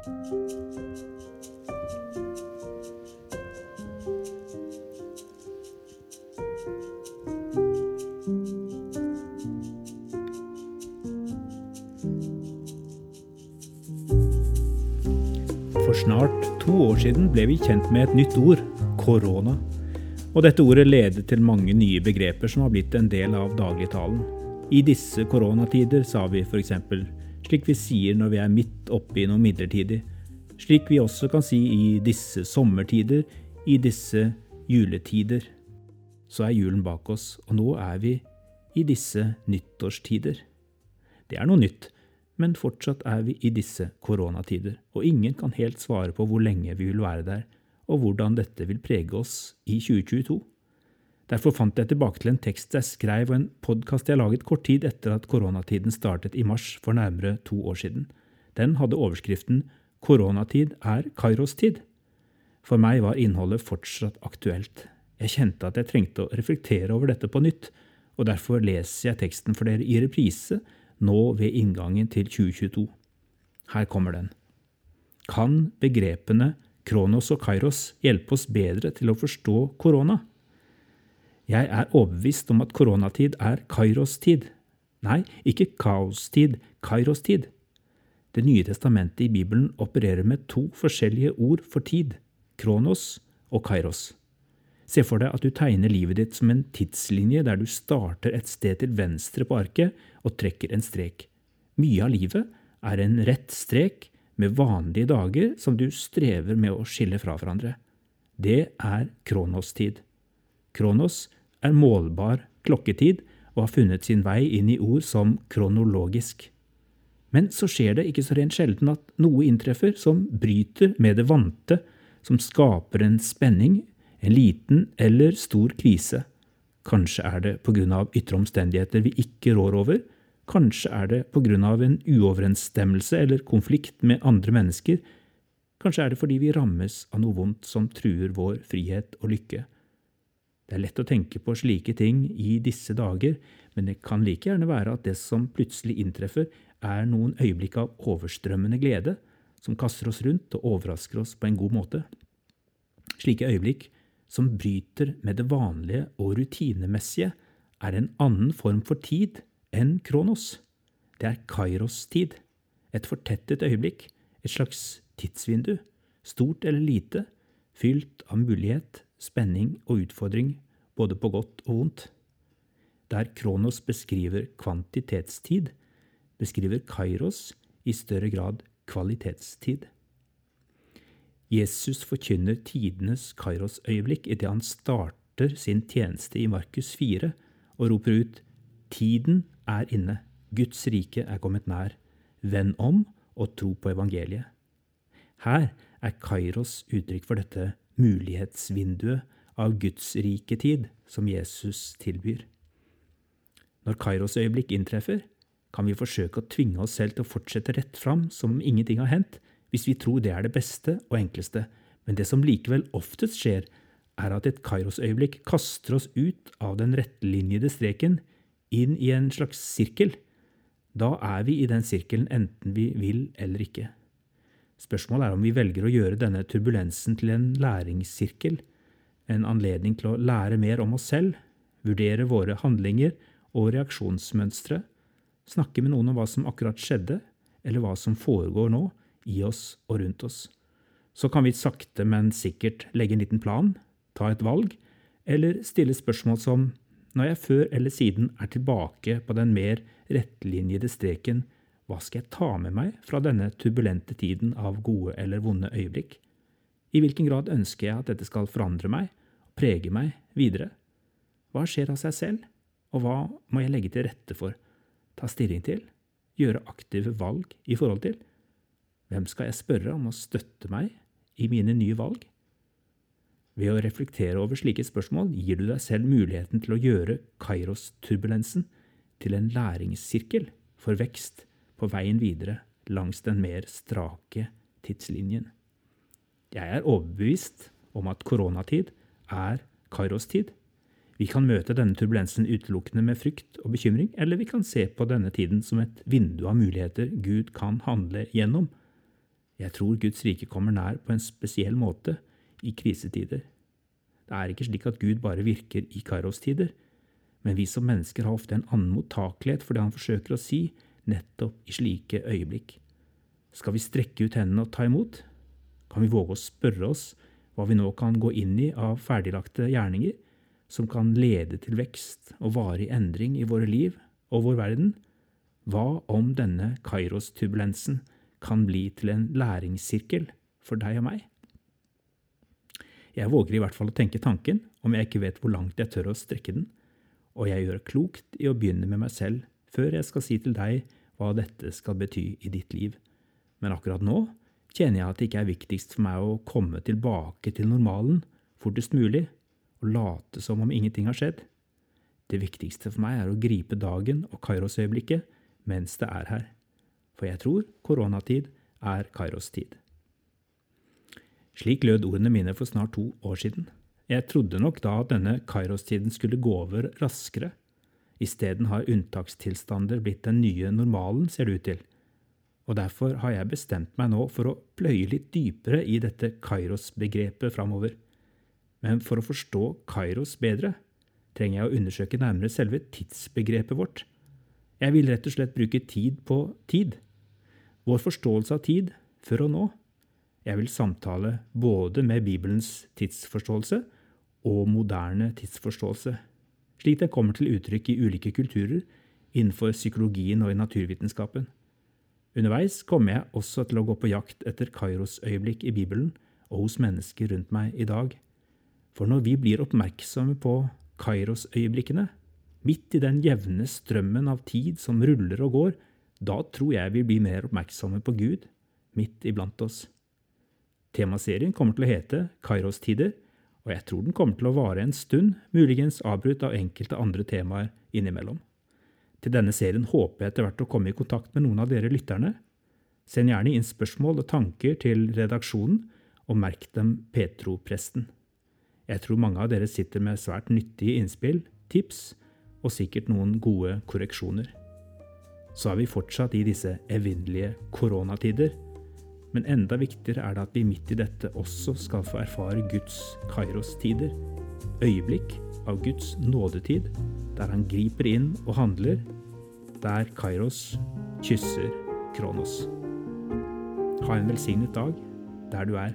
For snart to år siden ble vi kjent med et nytt ord korona. Og dette ordet leder til mange nye begreper som har blitt en del av dagligtalen. I disse koronatider, sa vi f.eks., slik vi sier når vi er midt oppe i noe midlertidig. Slik vi også kan si i disse sommertider, i disse juletider. Så er julen bak oss, og nå er vi i disse nyttårstider. Det er noe nytt men fortsatt er vi i disse koronatider, og ingen kan helt svare på hvor lenge vi vil være der, og hvordan dette vil prege oss i 2022. Derfor fant jeg tilbake til en tekst jeg skrev og en podkast jeg laget kort tid etter at koronatiden startet i mars for nærmere to år siden. Den hadde overskriften Koronatid er Kairos-tid. For meg var innholdet fortsatt aktuelt. Jeg kjente at jeg trengte å reflektere over dette på nytt, og derfor leser jeg teksten for dere i reprise nå ved inngangen til 2022. Her kommer den. Kan begrepene Kronos og Kairos hjelpe oss bedre til å forstå korona? Jeg er overbevist om at koronatid er Kairos-tid. Nei, ikke kaostid, Kairos-tid. Det nye testamentet i Bibelen opererer med to forskjellige ord for tid, Kronos og Kairos. Se for deg at du tegner livet ditt som en tidslinje der du starter et sted til venstre på arket og trekker en strek. Mye av livet er en rett strek med vanlige dager som du strever med å skille fra hverandre. Det er kronostid. Kronos er målbar klokketid og har funnet sin vei inn i ord som kronologisk. Men så skjer det ikke så rent sjelden at noe inntreffer som bryter med det vante, som skaper en spenning en liten eller stor krise. Kanskje er det av ytre omstendigheter vi ikke rår over. Kanskje er det av en uoverensstemmelse eller konflikt med andre mennesker. Kanskje er det fordi vi rammes av noe vondt som truer vår frihet og lykke. Det er lett å tenke på slike ting i disse dager, men det kan like gjerne være at det som plutselig inntreffer, er noen øyeblikk av overstrømmende glede, som kaster oss rundt og overrasker oss på en god måte. Slike øyeblikk som bryter med det vanlige og rutinemessige, er en annen form for tid enn kronos. Det er kairos-tid, et fortettet øyeblikk, et slags tidsvindu, stort eller lite, fylt av mulighet, spenning og utfordring, både på godt og vondt. Der Kronos beskriver kvantitetstid, beskriver Kairos i større grad kvalitetstid. Jesus forkynner tidenes Kairos-øyeblikk idet han starter sin tjeneste i Markus 4 og roper ut Tiden er inne, Guds rike er kommet nær. Vend om og tro på evangeliet. Her er Kairos uttrykk for dette mulighetsvinduet av Guds rike tid som Jesus tilbyr. Når Kairos-øyeblikk inntreffer, kan vi forsøke å tvinge oss selv til å fortsette rett fram som om ingenting har hendt, hvis vi tror det er det beste og enkleste, men det som likevel oftest skjer, er at et Kairos-øyeblikk kaster oss ut av den rettlinjede streken, inn i en slags sirkel. Da er vi i den sirkelen enten vi vil eller ikke. Spørsmålet er om vi velger å gjøre denne turbulensen til en læringssirkel, en anledning til å lære mer om oss selv, vurdere våre handlinger og reaksjonsmønstre, snakke med noen om hva som akkurat skjedde, eller hva som foregår nå, i oss og rundt oss. Så kan vi sakte, men sikkert legge en liten plan, ta et valg, eller stille spørsmål som når jeg før eller siden er tilbake på den mer rettlinjede streken, hva skal jeg ta med meg fra denne turbulente tiden av gode eller vonde øyeblikk? I hvilken grad ønsker jeg at dette skal forandre meg og prege meg videre? Hva skjer av seg selv, og hva må jeg legge til rette for, ta stilling til, gjøre aktive valg i forhold til? Hvem skal jeg spørre om å støtte meg i mine nye valg? Ved å reflektere over slike spørsmål gir du deg selv muligheten til å gjøre Kairos-turbulensen til en læringssirkel for vekst på veien videre langs den mer strake tidslinjen. Jeg er overbevist om at koronatid er Kairos-tid. Vi kan møte denne turbulensen utelukkende med frykt og bekymring, eller vi kan se på denne tiden som et vindu av muligheter Gud kan handle gjennom Jeg tror Guds rike kommer nær på en spesiell måte i krisetider. Det er ikke slik at Gud bare virker i Kairos-tider, men vi som mennesker har ofte en annen mottakelighet for det han forsøker å si, nettopp i slike øyeblikk. Skal vi strekke ut hendene og ta imot? Kan vi våge å spørre oss hva vi nå kan gå inn i av ferdiglagte gjerninger, som kan lede til vekst og varig endring i våre liv og vår verden? Hva om denne Kairos-turbulensen kan bli til en læringssirkel for deg og meg? Jeg våger i hvert fall å tenke tanken, om jeg ikke vet hvor langt jeg tør å strekke den, og jeg gjør klokt i å begynne med meg selv før jeg skal si til deg hva dette skal bety i ditt liv. Men akkurat nå kjenner jeg at det ikke er viktigst for meg å komme tilbake til normalen fortest mulig og late som om ingenting har skjedd. Det viktigste for meg er å gripe dagen og Kairos-øyeblikket mens det er her. For jeg tror koronatid er Kairos-tid. Slik lød ordene mine for snart to år siden. Jeg trodde nok da at denne Kairos-tiden skulle gå over raskere. Isteden har unntakstilstander blitt den nye normalen, ser det ut til. Og derfor har jeg bestemt meg nå for å pløye litt dypere i dette Kairos-begrepet framover. Men for å forstå Kairos bedre trenger jeg å undersøke nærmere selve tidsbegrepet vårt. Jeg vil rett og slett bruke tid på tid. Vår forståelse av tid, før og nå. Jeg vil samtale både med Bibelens tidsforståelse og moderne tidsforståelse, slik det kommer til uttrykk i ulike kulturer innenfor psykologien og i naturvitenskapen. Underveis kommer jeg også til å gå på jakt etter Kairos-øyeblikk i Bibelen og hos mennesker rundt meg i dag. For når vi blir oppmerksomme på Kairos-øyeblikkene, midt i den jevne strømmen av tid som ruller og går, da tror jeg vi blir mer oppmerksomme på Gud, midt iblant oss. Temaserien kommer til å hete Kairos-tider, og jeg tror den kommer til å vare en stund, muligens avbrutt av enkelte andre temaer innimellom. Til denne serien håper jeg etter hvert å komme i kontakt med noen av dere lytterne. Send gjerne inn spørsmål og tanker til redaksjonen, og merk dem Petro-presten. Jeg tror mange av dere sitter med svært nyttige innspill, tips og sikkert noen gode korreksjoner. Så er vi fortsatt i disse evinnelige koronatider. Men enda viktigere er det at vi midt i dette også skal få erfare Guds Kairos-tider. Øyeblikk av Guds nådetid, der han griper inn og handler. Der Kairos kysser Kronos. Ha en velsignet dag der du er.